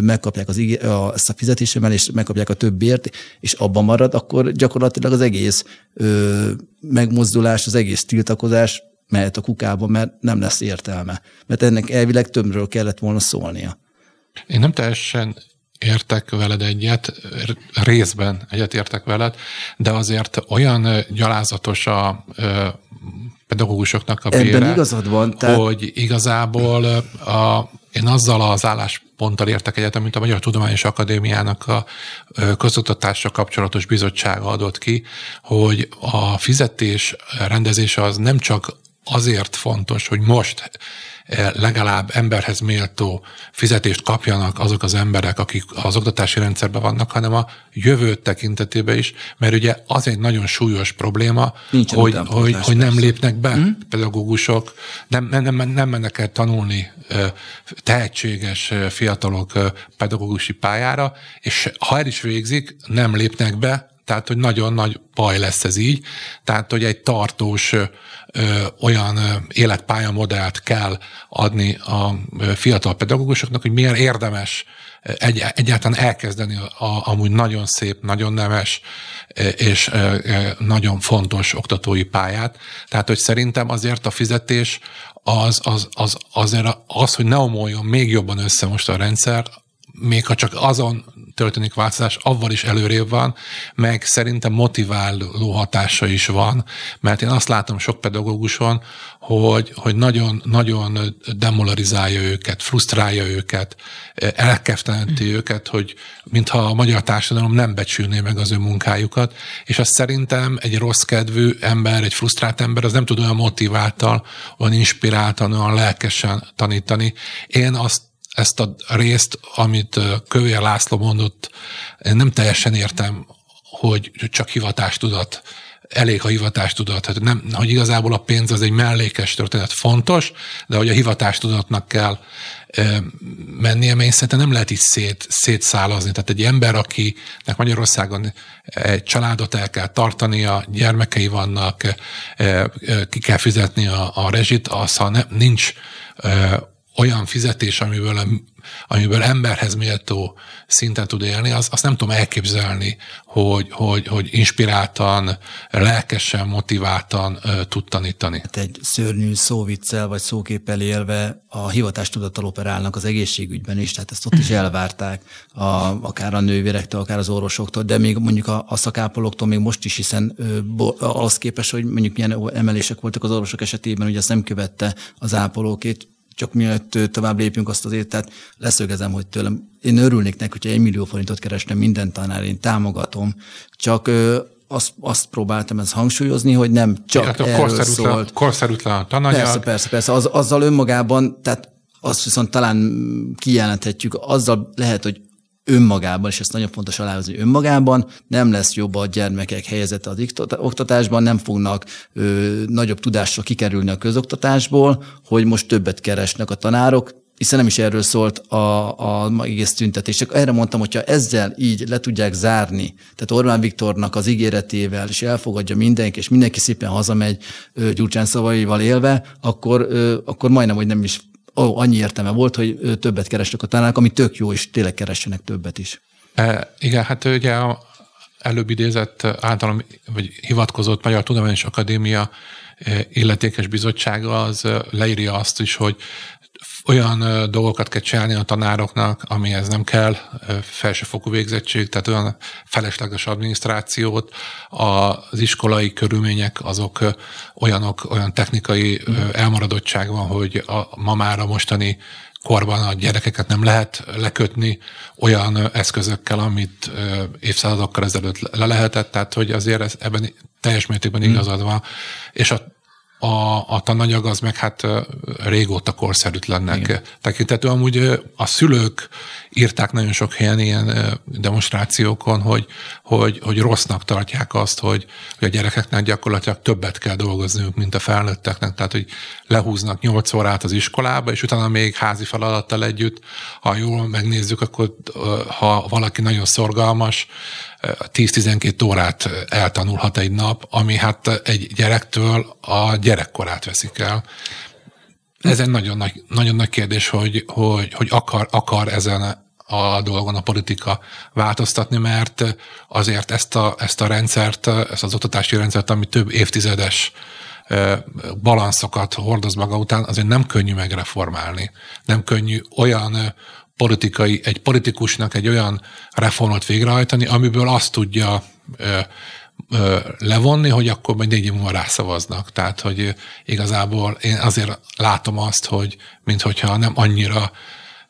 megkapják az ígér, a, ezt a fizetésemelést, megkapják a többért, és abban marad, akkor gyakorlatilag az egész ö, megmozdulás, az egész tiltakozás mehet a kukába, mert nem lesz értelme. Mert ennek elvileg többről kellett volna szólnia. Én nem teljesen értek veled egyet, részben egyet értek veled, de azért olyan gyalázatos a pedagógusoknak a bére, Ebben igazad van. Tehát... hogy igazából a, én azzal az állásponttal értek egyet, mint a Magyar Tudományos Akadémiának a közoktatásra kapcsolatos bizottsága adott ki, hogy a fizetés rendezése az nem csak azért fontos, hogy most eh, legalább emberhez méltó fizetést kapjanak azok az emberek, akik az oktatási rendszerben vannak, hanem a jövő tekintetében is, mert ugye az egy nagyon súlyos probléma, Nincsen hogy, hogy, hogy nem lépnek be hmm? pedagógusok, nem, nem, nem mennek el tanulni eh, tehetséges eh, fiatalok pedagógusi pályára, és ha el is végzik, nem lépnek be, tehát, hogy nagyon nagy baj lesz ez így. Tehát, hogy egy tartós ö, olyan életpályamodellt kell adni a fiatal pedagógusoknak, hogy milyen érdemes egy, egyáltalán elkezdeni a, amúgy nagyon szép, nagyon nemes és nagyon fontos oktatói pályát. Tehát, hogy szerintem azért a fizetés az, az, az, azért az, hogy ne omoljon még jobban össze most a rendszer, még ha csak azon történik változás, avval is előrébb van, meg szerintem motiváló hatása is van, mert én azt látom sok pedagóguson, hogy, hogy nagyon, nagyon demolarizálja őket, frusztrálja őket, elkeftelenti mm. őket, hogy mintha a magyar társadalom nem becsülné meg az ő munkájukat, és azt szerintem egy rossz kedvű ember, egy frusztrált ember, az nem tud olyan motiváltal, olyan inspiráltan, olyan lelkesen tanítani. Én azt ezt a részt, amit Kövér László mondott, én nem teljesen értem, hogy csak hivatástudat elég a hivatástudat. Hát nem, hogy igazából a pénz az egy mellékes történet, fontos, de hogy a hivatástudatnak kell e, mennie, mert szerintem nem lehet így szét, szétszálazni. Tehát egy ember, akinek Magyarországon egy családot el kell tartania, gyermekei vannak, e, e, ki kell fizetni a, a rezsit, az, ha ne, nincs e, olyan fizetés, amiből, amiből emberhez méltó szinten tud élni, az, azt nem tudom elképzelni, hogy, hogy, hogy inspiráltan, lelkesen, motiváltan uh, tud tanítani. Hát egy szörnyű szóviccel vagy szóképpel élve a hivatástudattal operálnak az egészségügyben is, tehát ezt ott is elvárták, a, akár a nővérektől, akár az orvosoktól, de még mondjuk a, a szakápolóktól még most is, hiszen ö, bo, az képes, hogy mondjuk milyen emelések voltak az orvosok esetében, hogy ezt nem követte az ápolókét, csak mielőtt tovább lépjünk azt azért, tehát leszögezem, hogy tőlem, én örülnék neki, hogyha egy millió forintot keresnem minden tanár, én támogatom, csak azt, azt próbáltam ezt hangsúlyozni, hogy nem csak hát erről korszerűtlen, szólt. Korszerűtlen a tananyag. Persze, persze, persze. Az, azzal önmagában, tehát azt viszont talán kijelenthetjük, azzal lehet, hogy önmagában, és ezt nagyon fontos aláhozni, önmagában nem lesz jobb a gyermekek helyzete az oktatásban, nem fognak ö, nagyobb tudással kikerülni a közoktatásból, hogy most többet keresnek a tanárok, hiszen nem is erről szólt a, a egész tüntetés. Csak erre mondtam, hogyha ezzel így le tudják zárni, tehát Orbán Viktornak az ígéretével, és elfogadja mindenki, és mindenki szépen hazamegy Gyurcsán szavaival élve, akkor, akkor majdnem, hogy nem is oh, annyi értelme volt, hogy többet kerestek a tanárok, ami tök jó, és tényleg keressenek többet is. E, igen, hát ugye a előbb idézett általam, vagy hivatkozott Magyar Tudományos Akadémia illetékes bizottsága az leírja azt is, hogy olyan dolgokat kell csinálni a tanároknak, amihez nem kell felsőfokú végzettség, tehát olyan felesleges adminisztrációt, az iskolai körülmények azok olyanok, olyan technikai elmaradottság van, hogy a, ma már a mostani korban a gyerekeket nem lehet lekötni olyan eszközökkel, amit évszázadokkal ezelőtt le lehetett, tehát hogy azért ez, ebben teljes mértékben igazad van. És a a, a tananyag az meg hát régóta korszerűtlennek Igen. tekintető. Amúgy a szülők írták nagyon sok helyen ilyen demonstrációkon, hogy, hogy, hogy rossznak tartják azt, hogy, hogy a gyerekeknek gyakorlatilag többet kell dolgozniuk, mint a felnőtteknek. Tehát, hogy lehúznak 8 órát az iskolába, és utána még házi feladattal együtt, ha jól megnézzük, akkor ha valaki nagyon szorgalmas, 10-12 órát eltanulhat egy nap, ami hát egy gyerektől a gyerekkorát veszik el. Ez egy nagyon nagy, nagyon nagy kérdés, hogy, hogy, hogy akar, akar ezen a dolgon a politika változtatni, mert azért ezt a, ezt a rendszert, ezt az oktatási rendszert, ami több évtizedes balanszokat hordoz maga után, azért nem könnyű megreformálni. Nem könnyű olyan politikai, egy politikusnak egy olyan reformot végrehajtani, amiből azt tudja ö, ö, levonni, hogy akkor majd négy év múlva rászavaznak. Tehát, hogy igazából én azért látom azt, hogy minthogyha nem annyira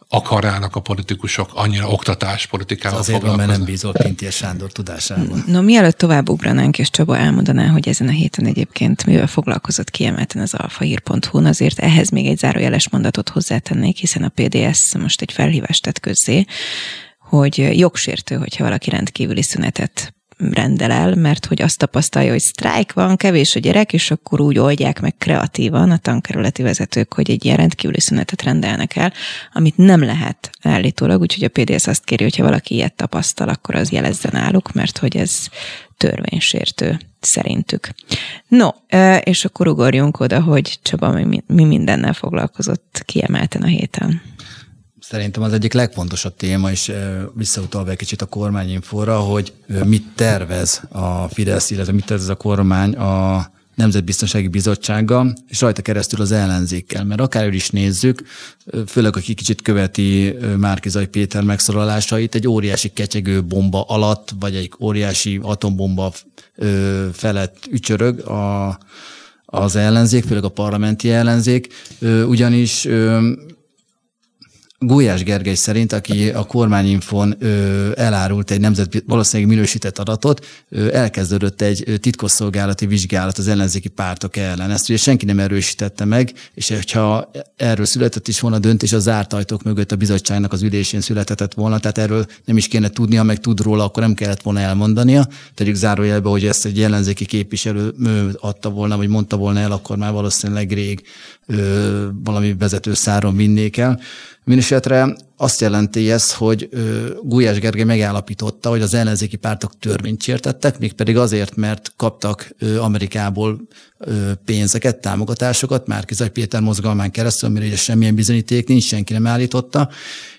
akarnának a politikusok annyira oktatáspolitikával Azért van, mert nem bízol Pintér Sándor tudásában. No, mielőtt tovább ugranánk, és Csaba elmondaná, hogy ezen a héten egyébként mivel foglalkozott kiemelten az alfaír.hu-n, azért ehhez még egy zárójeles mondatot hozzátennék, hiszen a PDS most egy felhívást tett közzé, hogy jogsértő, hogyha valaki rendkívüli szünetet rendel el, mert hogy azt tapasztalja, hogy sztrájk van, kevés a gyerek, és akkor úgy oldják meg kreatívan a tankerületi vezetők, hogy egy ilyen rendkívüli szünetet rendelnek el, amit nem lehet állítólag, úgyhogy a PDS azt kéri, hogyha valaki ilyet tapasztal, akkor az jelezzen náluk, mert hogy ez törvénysértő szerintük. No, és akkor ugorjunk oda, hogy Csaba mi, mi mindennel foglalkozott kiemelten a héten. Szerintem az egyik legfontosabb téma, és visszautalva egy kicsit a kormányinfóra, hogy mit tervez a Fidesz, illetve mit tervez a kormány a Nemzetbiztonsági Bizottsággal, és rajta keresztül az ellenzékkel. Mert akár is nézzük, főleg aki kicsit követi Márkizai Péter megszólalásait, egy óriási kecsegő bomba alatt, vagy egy óriási atombomba felett ücsörög a, az ellenzék, főleg a parlamenti ellenzék, ugyanis Gulyás Gergely szerint, aki a kormányinfon elárult egy nemzet valószínűleg minősített adatot, elkezdődött egy titkosszolgálati vizsgálat az ellenzéki pártok ellen. Ezt ugye senki nem erősítette meg, és ha erről született is volna döntés, az zárt ajtók mögött a bizottságnak az ülésén született volna, tehát erről nem is kéne tudnia, meg tud róla, akkor nem kellett volna elmondania. Tegyük zárójelbe, hogy ezt egy ellenzéki képviselő adta volna, vagy mondta volna el, akkor már valószínűleg rég ö, vezető száron vinnék el. Mindenesetre azt jelenti ez, hogy Gulyás Gergely megállapította, hogy az ellenzéki pártok törvényt sértettek, mégpedig azért, mert kaptak Amerikából pénzeket, támogatásokat, Márkizaj Péter mozgalmán keresztül, amire ugye semmilyen bizonyíték nincs, senki nem állította,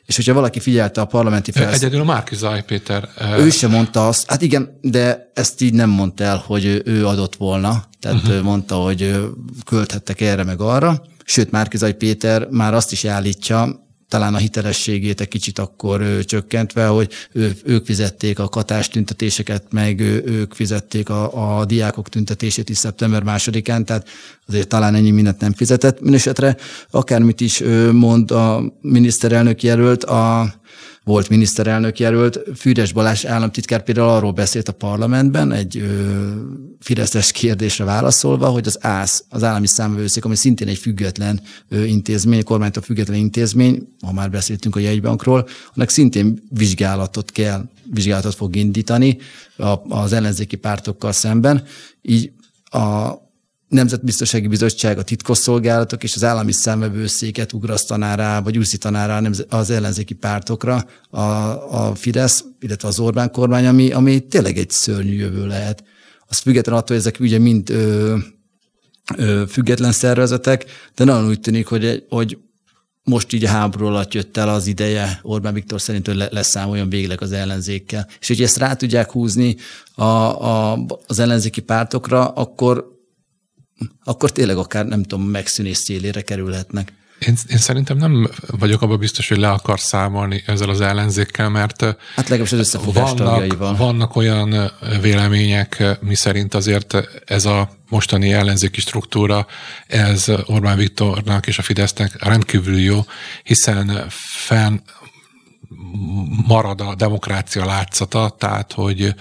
és hogyha valaki figyelte a parlamenti felsz... Egyedül a Márkizaj Péter. Ő sem mondta azt, hát igen, de ezt így nem mondta el, hogy ő adott volna, tehát uh-huh. mondta, hogy költhettek erre meg arra, sőt Márkizaj Péter már azt is állítja, talán a hitelességét egy kicsit akkor ő, csökkentve, hogy ő, ők fizették a katás tüntetéseket, meg ő, ők fizették a, a diákok tüntetését is szeptember másodikán, tehát azért talán ennyi mindent nem fizetett. Mindenesetre akármit is mond a miniszterelnök jelölt, a volt miniszterelnök jelölt. Fűres Balázs államtitkár például arról beszélt a parlamentben egy ö, fideszes kérdésre válaszolva, hogy az ÁSZ, az állami számvevőszék, ami szintén egy független ö, intézmény, kormánytól független intézmény, ha már beszéltünk a jegybankról, annak szintén vizsgálatot kell, vizsgálatot fog indítani az ellenzéki pártokkal szemben. Így a Nemzetbiztonsági Bizottság, a titkosszolgálatok és az állami számvevőszéket ugrasztaná rá, vagy úszítaná rá az ellenzéki pártokra a, a Fidesz, illetve az Orbán kormány, ami, ami tényleg egy szörnyű jövő lehet. Az független attól, hogy ezek ugye mind ö, ö, független szervezetek, de nagyon úgy tűnik, hogy, hogy most így a háború alatt jött el az ideje Orbán Viktor szerint, hogy leszámoljon végleg az ellenzékkel. És hogy ezt rá tudják húzni a, a, az ellenzéki pártokra, akkor akkor tényleg akár nem tudom, megszűnés célére kerülhetnek. Én, én szerintem nem vagyok abban biztos, hogy le akar számolni ezzel az ellenzékkel, mert hát legalábbis az összefogás vannak, vannak olyan vélemények, mi szerint azért ez a mostani ellenzéki struktúra, ez Orbán Viktornak és a Fidesznek rendkívül jó, hiszen fenn marad a demokrácia látszata, tehát hogy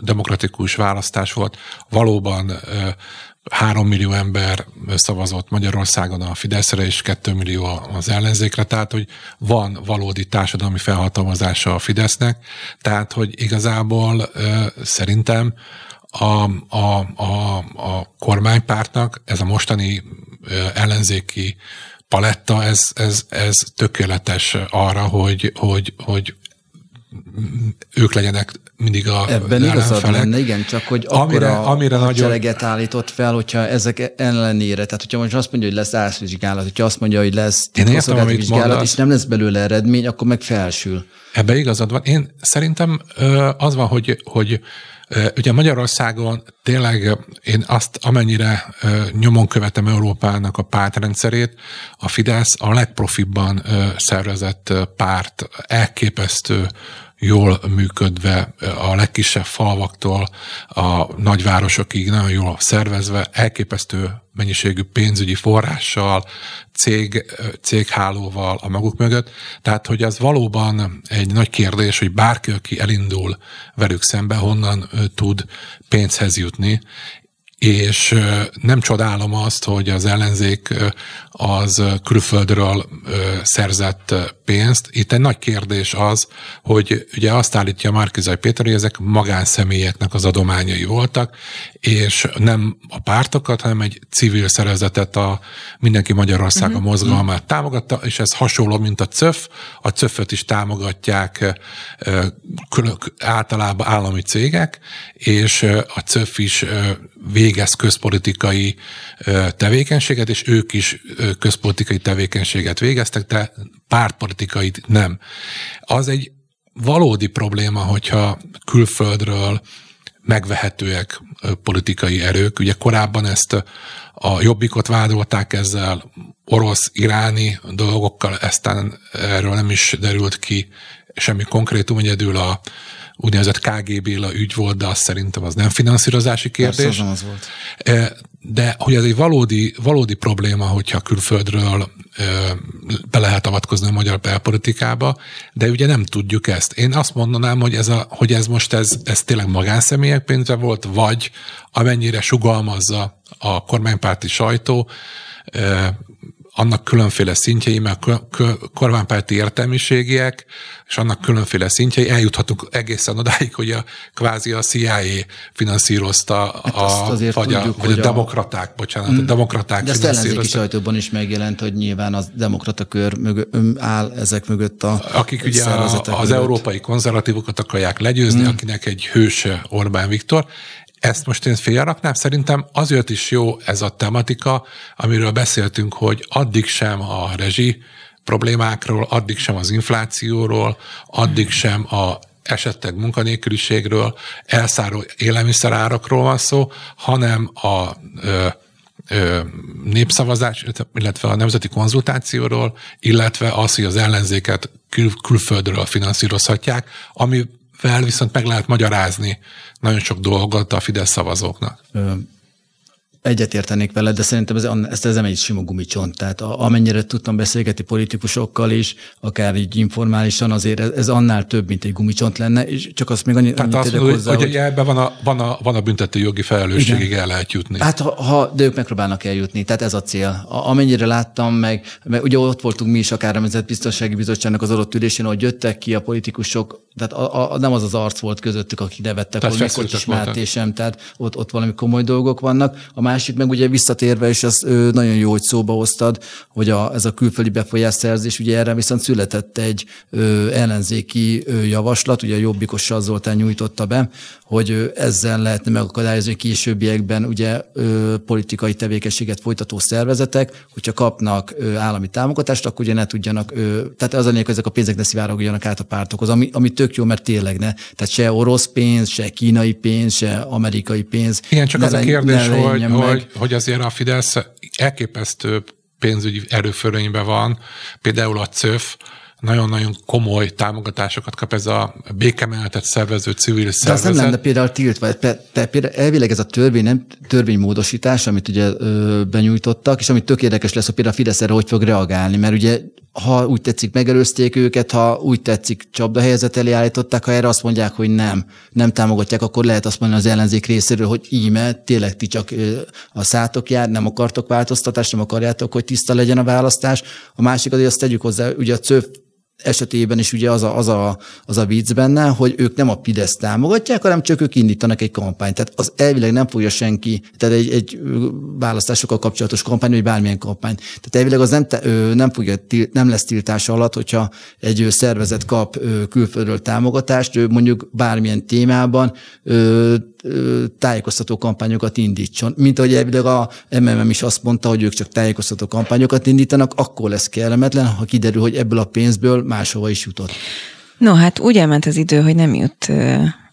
demokratikus választás volt, valóban három millió ember szavazott Magyarországon a Fideszre, és kettő millió az ellenzékre, tehát hogy van valódi társadalmi felhatalmazása a Fidesznek, tehát hogy igazából szerintem a, a, a, a kormánypártnak ez a mostani ellenzéki paletta, ez, ez, ez tökéletes arra, hogy, hogy, hogy ők legyenek mindig a Ebben igazad lenne, igen, csak hogy amire, akkor a amire nagyon... állított fel, hogyha ezek ellenére, tehát hogyha most azt mondja, hogy lesz ászvizsgálat, hogyha azt mondja, hogy lesz amit vizsgálat, mondasz. és nem lesz belőle eredmény, akkor meg felsül. Ebben igazad van. Én szerintem az van, hogy, hogy Ugye Magyarországon tényleg én azt, amennyire nyomon követem Európának a pártrendszerét, a Fidesz a legprofibban szervezett párt, elképesztő jól működve, a legkisebb falvaktól a nagyvárosokig nagyon jól szervezve, elképesztő mennyiségű pénzügyi forrással, cég, céghálóval a maguk mögött. Tehát, hogy ez valóban egy nagy kérdés, hogy bárki, aki elindul velük szembe, honnan tud pénzhez jutni, és nem csodálom azt, hogy az ellenzék az külföldről szerzett pénzt. Itt egy nagy kérdés az, hogy ugye azt állítja Márkizaj Péter, hogy ezek magánszemélyeknek az adományai voltak, és nem a pártokat, hanem egy civil szervezetet a Mindenki Magyarország a mozgalmát támogatta, és ez hasonló, mint a CÖF. A CÖF-öt is támogatják általában állami cégek, és a CÖF is végez közpolitikai tevékenységet, és ők is közpolitikai tevékenységet végeztek, de pártpolitikai nem. Az egy valódi probléma, hogyha külföldről megvehetőek politikai erők. Ugye korábban ezt a jobbikot vádolták ezzel orosz-iráni dolgokkal, eztán erről nem is derült ki semmi konkrétum, egyedül a úgynevezett KGB ügy volt, de azt szerintem az nem finanszírozási kérdés. Persze, az volt. De hogy ez egy valódi, valódi probléma, hogyha külföldről be lehet avatkozni a magyar belpolitikába, de ugye nem tudjuk ezt. Én azt mondanám, hogy ez, a, hogy ez most ez, ez tényleg magánszemélyek pénze volt, vagy amennyire sugalmazza a kormánypárti sajtó, annak különféle szintjei, mert kormánypárti értelmiségiek, és annak különféle szintjei, eljuthatunk egészen odáig, hogy a kvázi a CIA finanszírozta hát a, vagy, tudjuk, a, vagy a, a demokraták, bocsánat, mm, a demokraták De ezt ellenzéki sajtóban is megjelent, hogy nyilván az demokrata kör mögö, áll ezek mögött a Akik ugye a, az mögött. európai konzervatívokat akarják legyőzni, mm. akinek egy hőse Orbán Viktor, ezt most én félraknám, szerintem azért is jó ez a tematika, amiről beszéltünk, hogy addig sem a rezsi problémákról, addig sem az inflációról, addig sem a esetleg munkanélküliségről, elszáró élelmiszerárakról van szó, hanem a ö, népszavazás, illetve a nemzeti konzultációról, illetve az, hogy az ellenzéket kül- külföldről finanszírozhatják, amivel viszont meg lehet magyarázni nagyon sok dolgot a Fidesz szavazóknak. Egyetértenék veled, de szerintem ez, ez, ez nem egy sima gumicsont. Tehát amennyire tudtam beszélgetni politikusokkal is, akár így informálisan, azért ez, ez annál több, mint egy gumicsont lenne, és csak azt még annyit, Tehát azt mondod, hozzá, hogy, hogy ebben van a, van, a, van a büntető jogi felelősségig igen. el lehet jutni. Hát ha, ha, de ők megpróbálnak eljutni, tehát ez a cél. A, amennyire láttam, meg, meg ugye ott voltunk mi is akár a Nemzetbiztonsági Bizottságnak az adott ülésén, hogy jöttek ki a politikusok, tehát a, a, nem az az arc volt közöttük, akik nevettek, hogy mikor ismertésem, tehát ott, ott valami komoly dolgok vannak. A másik meg ugye visszatérve, és ez nagyon jó, hogy szóba hoztad, hogy a, ez a külföldi befolyásszerzés, ugye erre viszont született egy ö, ellenzéki ö, javaslat, ugye a Jobbikos Zoltán nyújtotta be, hogy ezzel lehetne megakadályozni későbbiekben ugye ö, politikai tevékenységet folytató szervezetek, hogyha kapnak ö, állami támogatást, akkor ugye ne tudjanak, ö, tehát az a lényeg, hogy ezek a pénzek ne szivárogjanak át a pártokhoz, ami, ami tök jó, mert tényleg ne. Tehát se orosz pénz, se kínai pénz, se amerikai pénz. Igen, csak az a kérdés, hogy, hogy, hogy azért a Fidesz elképesztő pénzügyi erőfölényben van, például a CÖF, nagyon-nagyon komoly támogatásokat kap ez a békemenetet szervező civil szervezet. De az nem lenne például tiltva. Te, például elvileg ez a törvény, nem törvénymódosítás, amit ugye ö, benyújtottak, és amit tök érdekes lesz, hogy például a Fidesz erre hogy fog reagálni, mert ugye ha úgy tetszik, megelőzték őket, ha úgy tetszik, csapdahelyzet elé állították, ha erre azt mondják, hogy nem, nem támogatják, akkor lehet azt mondani az ellenzék részéről, hogy íme, tényleg ti csak a szátok jár, nem akartok változtatást, nem akarjátok, hogy tiszta legyen a választás. A másik azért azt tegyük hozzá, ugye a CÖF esetében is ugye az a, az, a, az a vicc benne, hogy ők nem a Fidesz támogatják, hanem csak ők indítanak egy kampányt. Tehát az elvileg nem fogja senki, tehát egy, egy választásokkal kapcsolatos kampány, vagy bármilyen kampány. Tehát elvileg az nem, nem, fogja, nem lesz tiltása alatt, hogyha egy szervezet kap külföldről támogatást, mondjuk bármilyen témában tájékoztató kampányokat indítson. Mint ahogy elvileg a MMM is azt mondta, hogy ők csak tájékoztató kampányokat indítanak, akkor lesz kellemetlen, ha kiderül, hogy ebből a pénzből máshova is jutott. No, hát úgy elment az idő, hogy nem jut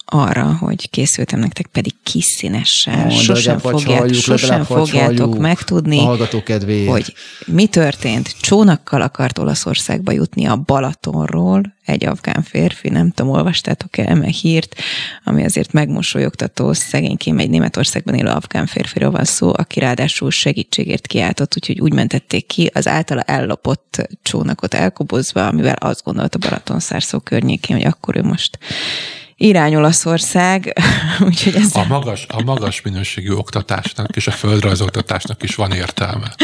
arra, hogy készültem nektek pedig kis színessel. Ó, sosem halljuk, sosem fogjátok megtudni, a hallgató kedvéért. hogy mi történt. Csónakkal akart Olaszországba jutni a Balatonról, egy afgán férfi, nem tudom, olvastátok-e eme hírt, ami azért megmosolyogtató, szegénykém egy Németországban élő afgán férfiról van szó, aki ráadásul segítségért kiáltott, úgyhogy úgy mentették ki az általa ellopott csónakot elkobozva, amivel azt gondolta Balatonszárszó környékén, hogy akkor ő most irány Olaszország, úgyhogy ez... A magas, a magas minőségű oktatásnak és a földrajz oktatásnak is van értelme.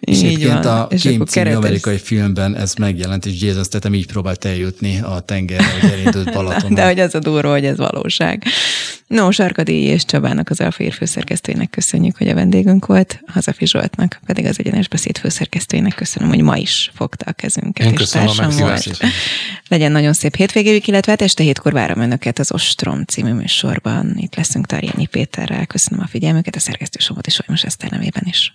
És egyébként a Kém című amerikai filmben ez megjelent, és Jason Statham így próbált eljutni a tengerre, hogy elindult Balatonon. De hogy az a durva, hogy ez valóság. No, Sarkadi és Csabának, az Alfér főszerkesztőjének köszönjük, hogy a vendégünk volt, Hazafi Zsoltnak pedig az egyenes beszéd főszerkesztőjének köszönöm, hogy ma is fogta a kezünket. Én és köszönöm a. Legyen nagyon szép hétvégéjük, illetve hát este hétkor várom önöket az Ostrom című műsorban. Itt leszünk Tarjányi Péterrel. Köszönöm a figyelmüket, a szerkesztő Somot és Solymos Eszter nevében is.